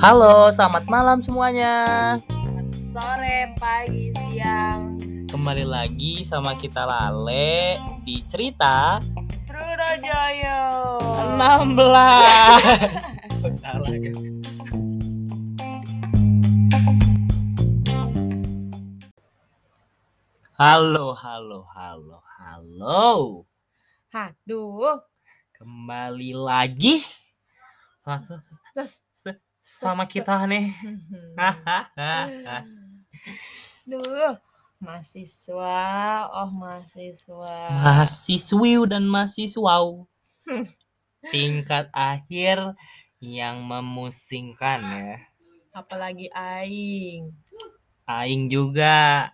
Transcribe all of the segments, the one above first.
Halo, selamat malam semuanya. Selamat sore, pagi, siang. Kembali lagi sama kita Lale di cerita Trunojoyo. 16. Oh, salah. Halo, halo, halo, halo. Aduh. Kembali lagi Terus. Sama kita nih. Duh, mahasiswa, oh mahasiswa. Mahasiswi dan mahasiswa tingkat akhir yang memusingkan ya. Apalagi aing. Aing juga.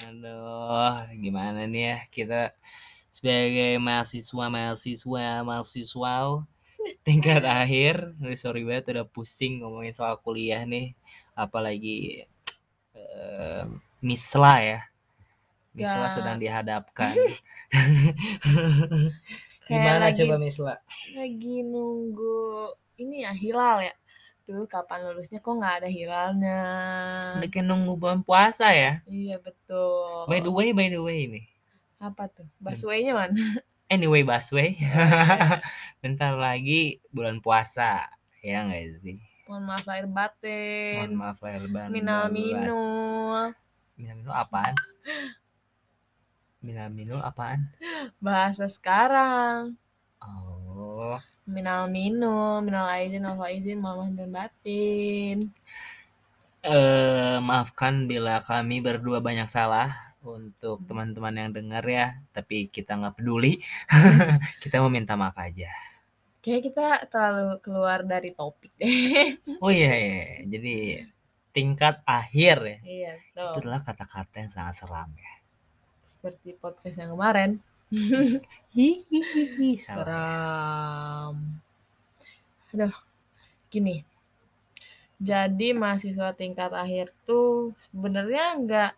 Aduh, gimana nih ya kita sebagai mahasiswa mahasiswa mahasiswa tingkat akhir. Sorry banget udah pusing ngomongin soal kuliah nih. Apalagi eh, misla ya. Misla Ya. sedang dihadapkan. Gimana lagi, coba misla? lagi nunggu ini ya hilal ya. Duh, kapan lulusnya kok nggak ada hilalnya? Kayak nunggu bulan puasa ya. Iya betul. By the way, by the way nih. Apa tuh? Busway-nya mana? Anyway, Baswe. Bentar lagi bulan puasa. Ya nggak sih? Mohon maaf lahir batin. Mohon maaf lahir batin. Minal minul. Minal minul apaan? Minal minul apaan? Bahasa sekarang. Oh, Minal minul, minal aizin, wal faizin, mohon maaf dan batin. eh maafkan bila kami berdua banyak salah untuk teman-teman yang dengar ya, tapi kita nggak peduli. kita mau minta maaf aja. Kayak kita terlalu keluar dari topik deh. Oh iya, iya. jadi tingkat akhir ya. iya, Itu adalah kata-kata yang sangat seram ya. Seperti podcast yang kemarin. Hihihi. Seram. Aduh, gini. Jadi mahasiswa tingkat akhir tuh sebenarnya nggak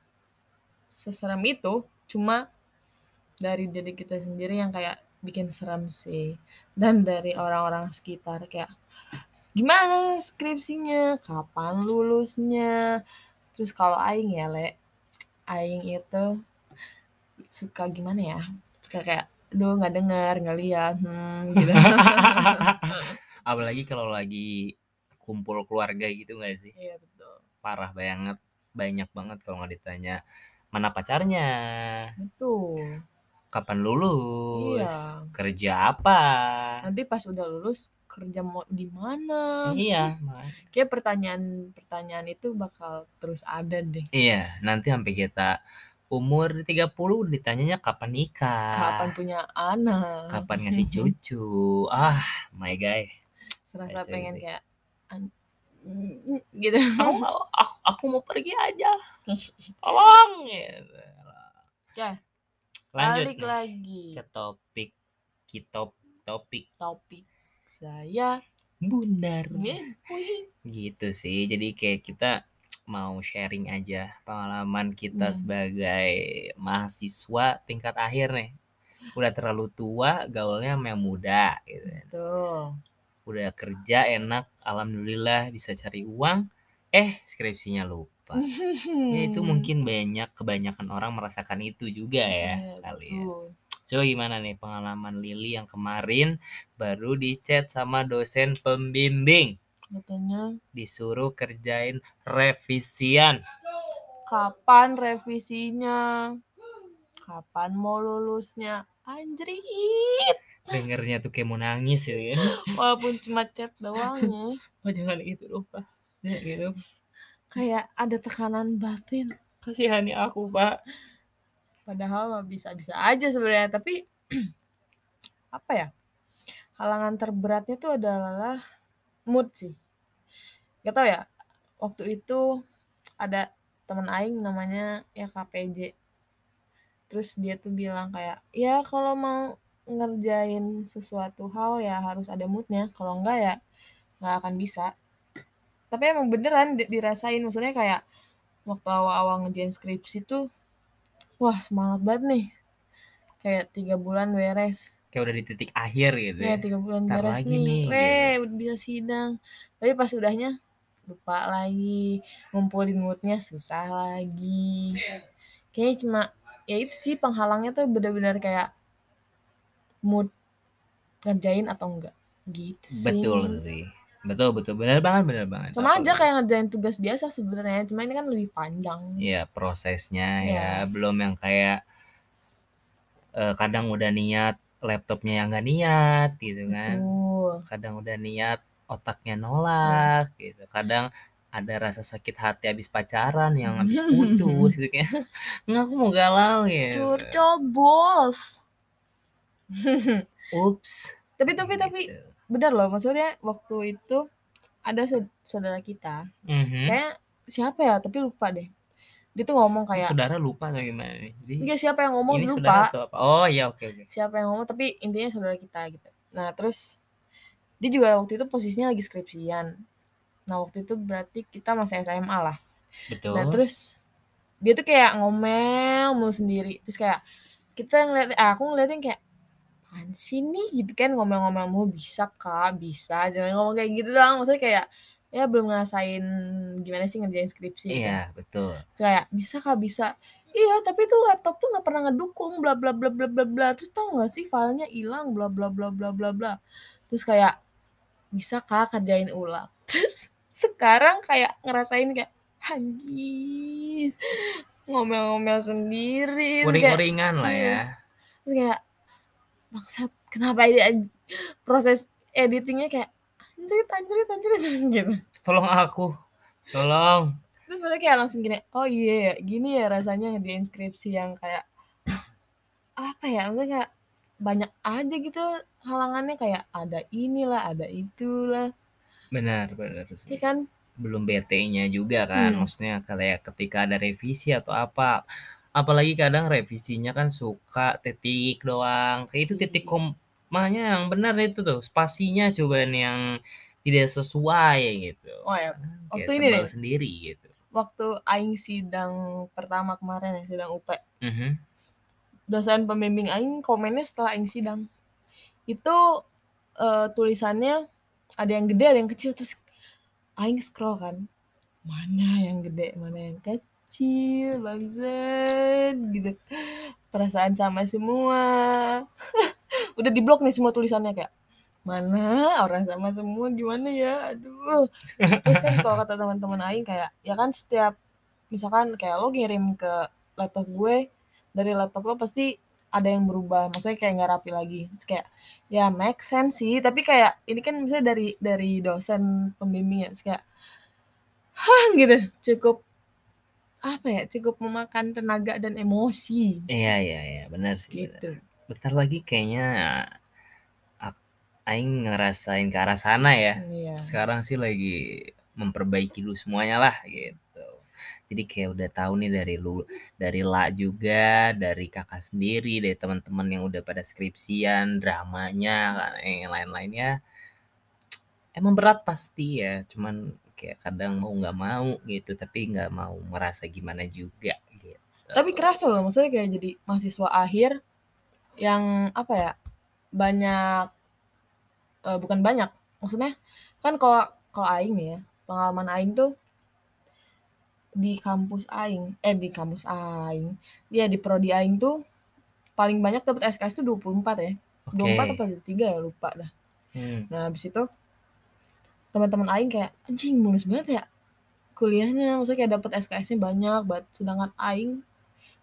seserem itu, cuma dari diri kita sendiri yang kayak bikin serem sih. Dan dari orang-orang sekitar kayak gimana skripsinya, kapan lulusnya. Terus kalau aing ya, Le, aing itu suka gimana ya? Suka kayak aduh nggak dengar, nggak lihat, hmm, gitu. Apalagi kalau lagi kumpul keluarga gitu gak sih? Iya betul. Parah banget. Banyak banget kalau nggak ditanya mana pacarnya, Betul. kapan lulus, Iya. kerja apa. Nanti pas udah lulus kerja mau di mana? Iya. Kayak pertanyaan-pertanyaan itu bakal terus ada deh. iya. Nanti sampai kita umur 30 ditanyanya kapan nikah, Kapan punya anak? kapan ngasih cucu. Ah, my guy. Serasa pengen kayak gitu. Aku, aku, aku mau pergi aja. Tolong. Gitu. Oke, Lanjut balik nih lagi ke topik kita topik topik saya. bundar. Gitu sih. Jadi kayak kita mau sharing aja pengalaman kita Hmm. sebagai mahasiswa tingkat akhir nih. Udah terlalu tua, gaulnya sama yang muda gitu. Tuh. Udah kerja enak, alhamdulillah bisa cari uang. Eh, skripsinya lupa. Ya itu mungkin banyak kebanyakan orang merasakan itu juga ya Iya, kali ya. Coba gimana nih pengalaman Lili yang kemarin baru di-chat sama dosen pembimbing Katanya disuruh kerjain revisian. kapan revisinya? Kapan mau lulusnya? Anjrit. Dengernya tuh kayak mau nangis ya. kan? Walaupun cuma chat doang ya. Oh jangan gitu dong pak. Ya gitu. Kayak ada tekanan batin. Kasihani aku pak. Padahal mah bisa-bisa aja sebenarnya. Tapi apa ya? Halangan terberatnya tuh adalah mood sih. Gak tau ya. Waktu itu ada teman aing namanya ya KPJ. Terus dia tuh bilang kayak, ya kalau mau ngerjain sesuatu hal ya harus ada moodnya. Kalau enggak ya nggak akan bisa. Tapi emang beneran di- dirasain. Maksudnya kayak waktu awal-awal ngerjain skripsi tuh, wah semangat banget nih. Kayak tiga bulan beres. Kayak udah di titik akhir gitu Ya ya. tiga bulan Ntar beres lagi nih. nih, Weh, udah bisa sidang. Tapi pas udahnya lupa lagi, ngumpulin moodnya susah lagi. Kayaknya cuma ya itu sih penghalangnya tuh bener-bener kayak mood ngerjain atau enggak, gitu sih. Betul sih. Betul betul, bener banget bener banget. Sama aja kayak ngerjain tugas biasa sebenarnya, cuma ini kan lebih panjang. Iya, prosesnya ya, Iya. belum yang kayak eee, kadang udah niat, laptopnya yang nggak niat gitu kan. Betul. Kadang udah niat, otaknya nolak gitu. Kadang ada rasa sakit hati habis pacaran yang habis putus gitu kayak, "Enggak aku mau galau," gitu. Curcol, bos. Ups. Tapi tapi tapi Gitu. bener loh, maksudnya waktu itu ada saud saudara kita, Mhm. kayaknya siapa ya, tapi lupa deh. Dia tuh ngomong kayak saudara lupa atau gimana nih? Jadi Enggak, siapa yang ngomong ini lupa. atau apa? Oh, iya, oke oke. Siapa yang ngomong, tapi intinya saudara kita gitu. Nah, terus dia juga waktu itu posisinya lagi skripsian. Nah, waktu itu berarti kita masih SMA lah. Betul. Nah, terus dia tuh kayak ngomel mulu sendiri. Terus kayak kita ngeliat eh, aku ngeliatin kayak, "Apaan sih nih?" Gitu kan, ngomel-ngomel mulu, "Bisa Kak, bisa, jangan ngomong kayak gitu doang." Maksudnya kayak ya belum ngerasain gimana sih ngerjain skripsi gitu. Iya, betul. Terus kayak, "Bisa Kak, bisa." "Iya, tapi tuh laptop tuh nggak pernah ngedukung bla bla bla bla bla bla. Terus tahu nggak sih filenya hilang bla bla bla bla bla bla." Terus kayak, "Bisa Kak, kerjain ulang." Terus sekarang kayak ngerasain kayak, "Anjir, ngomel-ngomel sendiri." Uring-uringan lah ya. Terus kayak, "Bangsat, kenapa ini proses editing-nya kayak anjrit anjrit anjrit," gitu. Tolong aku, tolong. Terus maksudnya kayak langsung gini, "Oh iya ya, gini ya rasanya ngerjain skripsi yang kayak" apa ya, maksudnya kayak banyak aja gitu halangannya, kayak ada inilah, ada itulah. Benar benar sih. kan? Belum bete-nya juga kan, Hmm. maksudnya kayak ketika ada revisi atau apa. Apalagi kadang revisinya kan suka titik doang, kayak itu titik Iya. komanya yang benar itu tuh, spasinya coba nih yang tidak sesuai gitu. Oh ya, waktu kayak ini sebel deh. sendiri gitu. Waktu aing sidang pertama kemarin ya, sidang UP. Mhm. Dosen pembimbing aing komennya setelah aing sidang. Itu, eee, tulisannya ada yang gede, ada yang kecil, terus aing scroll kan, mana yang gede, mana yang kecil, bangsat, gitu. Perasaan sama semua. Udah diblok nih semua tulisannya kayak, mana orang sama semua gimana ya, aduh. Terus kan kalau kata teman-teman aing kayak, ya kan setiap misalkan kayak lo ngirim ke laptop gue, dari laptop lo pasti ada yang berubah, maksudnya kayak nggak rapi lagi. Terus kayak, ya make sense sih, tapi kayak ini kan misalnya dari dari dosen pembimbingnya, terus kayak, hah gitu, cukup apa ya, cukup memakan tenaga dan emosi. Iya iya iya, benar sih, benar. Gitu. Bentar lagi kayaknya ak aing ngerasain ke arah sana ya. Iya. Sekarang sih lagi memperbaiki dulu semuanya lah gitu. Jadi kayak udah tahu nih dari lu dari La juga, dari Kakak sendiri, dari teman-teman yang udah pada skripsian, dramanya, yang lain-lainnya. Emang berat pasti ya, cuman kayak kadang mau nggak mau gitu, tapi nggak mau merasa gimana juga gitu. Tapi kerasa loh, maksudnya kayak jadi mahasiswa akhir yang apa ya, banyak eee, bukan banyak, maksudnya kan kalau kalau aing nih ya, pengalaman aing tuh di kampus aing eh, di kampus aing, iya di prodi aing tuh paling banyak dapet SKS tuh 24 ya. 24 apa Oke. 23 ya, lupa dah. Hmm. Nah, habis itu teman-teman aing kayak, "Anjing mulus banget ya kuliahnya," maksudnya kayak dapet SKS-nya banyak banget, sedangkan aing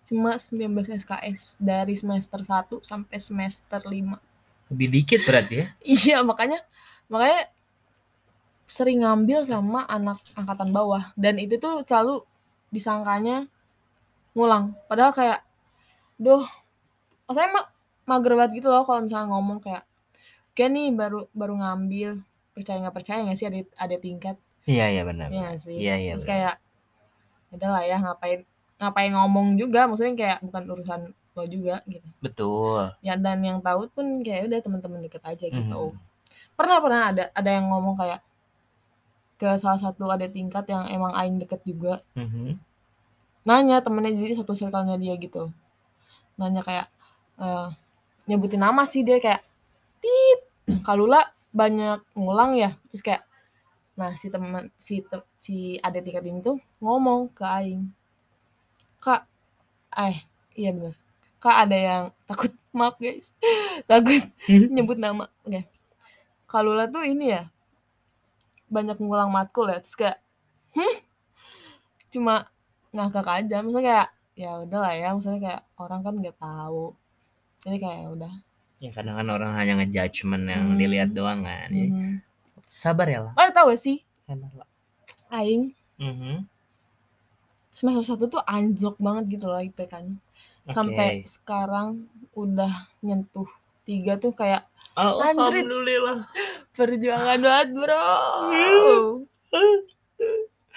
cuma 19 SKS dari semester 1 sampai semester 5. Lebih dikit berarti ya? Iya, makanya makanya sering ngambil sama anak angkatan bawah. Dan itu tuh selalu disangkanya ngulang, padahal kayak, duh, maksudnya ma mager banget gitu loh kalau misalnya ngomong kayak, "Oke nih baru baru ngambil, percaya nggak percaya nggak sih ada ada tingkat?" Iya iya, benar Iya sih? Iya iya, Terus benar. kayak, ya udahlah ya ngapain ngapain ngomong juga, maksudnya kayak bukan urusan lo juga gitu. Betul. Ya dan yang tahu pun kayak udah teman-teman deket aja gitu. Mhm. Pernah pernah ada ada yang ngomong kayak ke salah satu adik tingkat yang emang aing deket juga. Mhm. Nanya temennya, jadi satu circle-nya dia gitu. Nanya kayak, eee, nyebutin nama sih dia kayak, "Tit, Kak Lula banyak ngulang ya?" Terus kayak Nah, si teman si te, si adik tingkat ini tuh ngomong ke aing. Kak, eh, iya bener. Kak ada yang takut, maaf guys. takut nyebut nama. Oke. Kalula tuh ini ya. Banyak ngulang matkul ya. Terus kayak hmm? Cuma ngakak aja. Misalnya kayak ya udah lah ya, misalnya kayak orang kan nggak tahu. Jadi kayak ya udah. Ya kadang kan orang hanya ngejudgement yang Hmm. dilihat doang kan. Jadi, Mhm. Sabar ya lah. Oh, tahu sih? Sabar lah. Aing Mhm. semester satu tuh anjlok banget gitu loh IPK-nya. Sampai Oke. sekarang udah nyentuh tiga tuh kayak Oh. Alhamdulillah. perjuangan banget bro.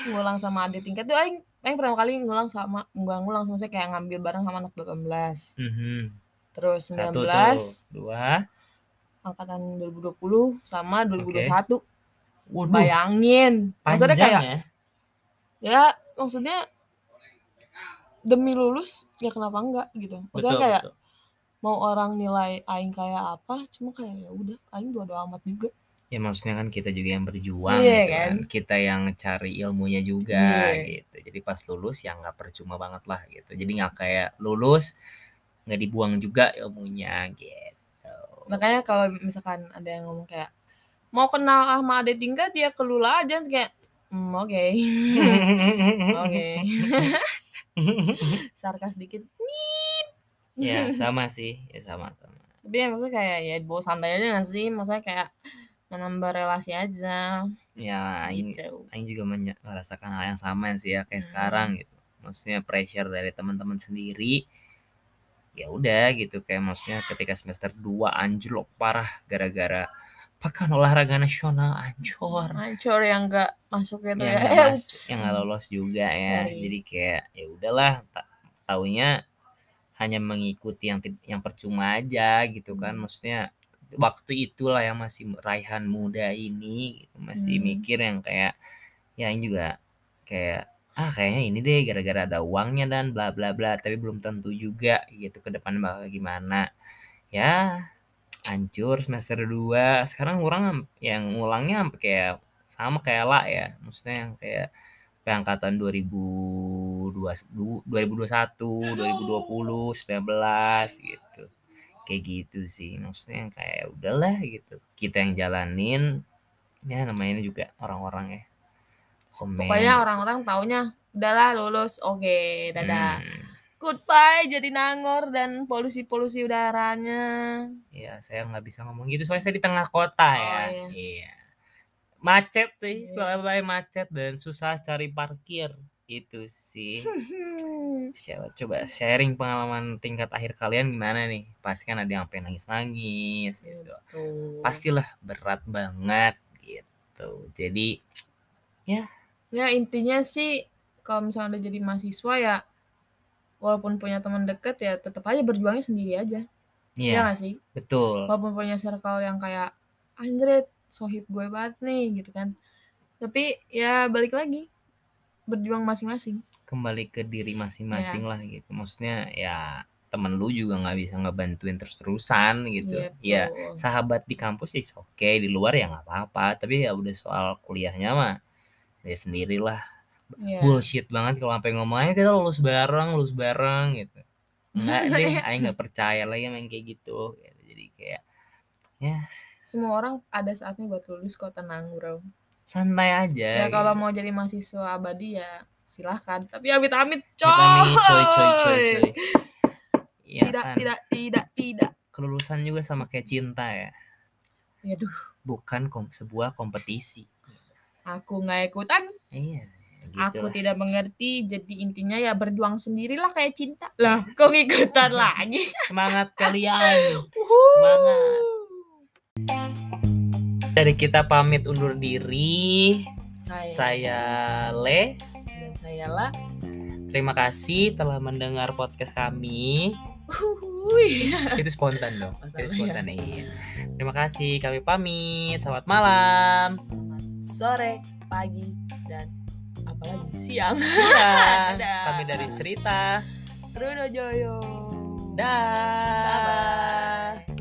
ngulang sama adik tingkat tuh Aing, Aing pertama kali ngulang sama nggak ngulang sama saya kayak ngambil bareng sama anak 18 Mhm. Terus Satu 19 tuh. Dua. angkatan 2020 sama 2021 Waduh. bayangin maksudnya kayak ya. ya maksudnya demi lulus ya kenapa enggak gitu maksudnya Betul, kayak betul. mau orang nilai aing kayak apa cuma kayak ya udah aing bodo amat juga Ya maksudnya kan kita juga yang berjuang Iya, gitu kan. kan? Kita yang cari ilmunya juga Iya. gitu. Jadi pas lulus ya nggak percuma banget lah gitu. Jadi nggak kayak lulus nggak dibuang juga ilmunya gitu. makanya kalau misalkan ada yang ngomong kayak mau kenal sama adik tingkat ya kelula aja Terus kayak hmm, oke oke sarkas dikit ya sama sih, ya sama sama. tapi ya maksudnya kayak ya bawa santai aja gak sih maksudnya kayak menambah relasi aja Ya aing gitu Aing juga merasakan hal yang sama sih ya kayak Hmm. sekarang gitu. Maksudnya pressure dari teman-teman sendiri. Ya udah gitu kayak maksudnya ketika semester 2 anjlok parah gara-gara pekan olahraga nasional ancur. hancur yang gak masuk gitu Yang ya eh, mas, yang nggak lolos juga ya. Sorry. Jadi kayak ya udahlah ta- taunya hanya mengikuti yang yang percuma aja gitu kan. Hmm. Maksudnya waktu itulah yang masih raihan muda ini gitu. masih Hmm. mikir yang kayak ya ini juga kayak ah kayaknya ini deh gara-gara ada uangnya dan bla bla bla tapi belum tentu juga gitu ke depan bakal gimana? Ya hancur semester 2 sekarang orang yang ngulangnya sampai kayak sama kayak lah ya maksudnya yang kayak angkatan 2020 2021 2020 19 gitu. Kayak gitu sih maksudnya yang kayak udahlah gitu. Kita yang jalanin ya namanya juga orang-orang ya komen. Pokoknya orang-orang taunya udahlah lulus. Oke dadah. Hmm, goodbye jadi nangor dan polusi-polusi udaranya. Ya saya nggak bisa ngomong gitu soalnya saya di tengah kota Oh, ya. iya. iya. Macet sih Iya. bye macet dan susah cari parkir. Itu sih. Siapa coba sharing pengalaman tingkat akhir kalian gimana nih? Pasti kan ada yang pengen nangis nangis gitu. pastilah berat banget gitu. Jadi ya intinya sih kalau misalnya udah jadi mahasiswa ya walaupun punya teman deket ya tetap aja berjuangnya sendiri aja. Ya ya gak sih? betul. Walaupun punya circle yang kayak anjrit sohib gue banget nih gitu kan. Tapi ya balik lagi berjuang masing-masing. Kembali ke diri Iya. masing-masing lah gitu. Maksudnya ya temen lu juga nggak bisa ngebantuin terus-terusan gitu. Iya, ya sahabat di kampus is oke di luar ya nggak apa-apa. Tapi ya udah soal kuliahnya mah ya sendirilah. Iya. bullshit banget kalau sampai ngomong aja kita lulus bareng lulus bareng gitu. Enggak deh Aing nggak percaya lagi yang kayak gitu gitu. jadi kayak semua orang ada saatnya buat lulus kok tenang bro. Santai aja ya kalau gitu. mau jadi mahasiswa abadi ya silahkan. Tapi amit-amit coy. Amit-amit, coy coy coy coy. Ya tidak kan? tidak tidak tidak. Kelulusan juga sama kayak cinta ya. Yaduh, bukan kom sebuah kompetisi aku nggak ikutan. Iya gitu aku lah. tidak mengerti jadi intinya ya berjuang sendirilah kayak cinta. Lah kok ngikutan lagi? Semangat kalian. Semangat. Dari kita pamit undur diri. Saya, saya Le. Dan saya lah terima kasih telah mendengar podcast kami. Uhuy. itu spontan dong. Oh, itu spontan iya. Terima kasih. Kami pamit. Selamat malam sore pagi dan apalagi siang. Dadah. kami dari cerita. Truno Joyo dah bye bye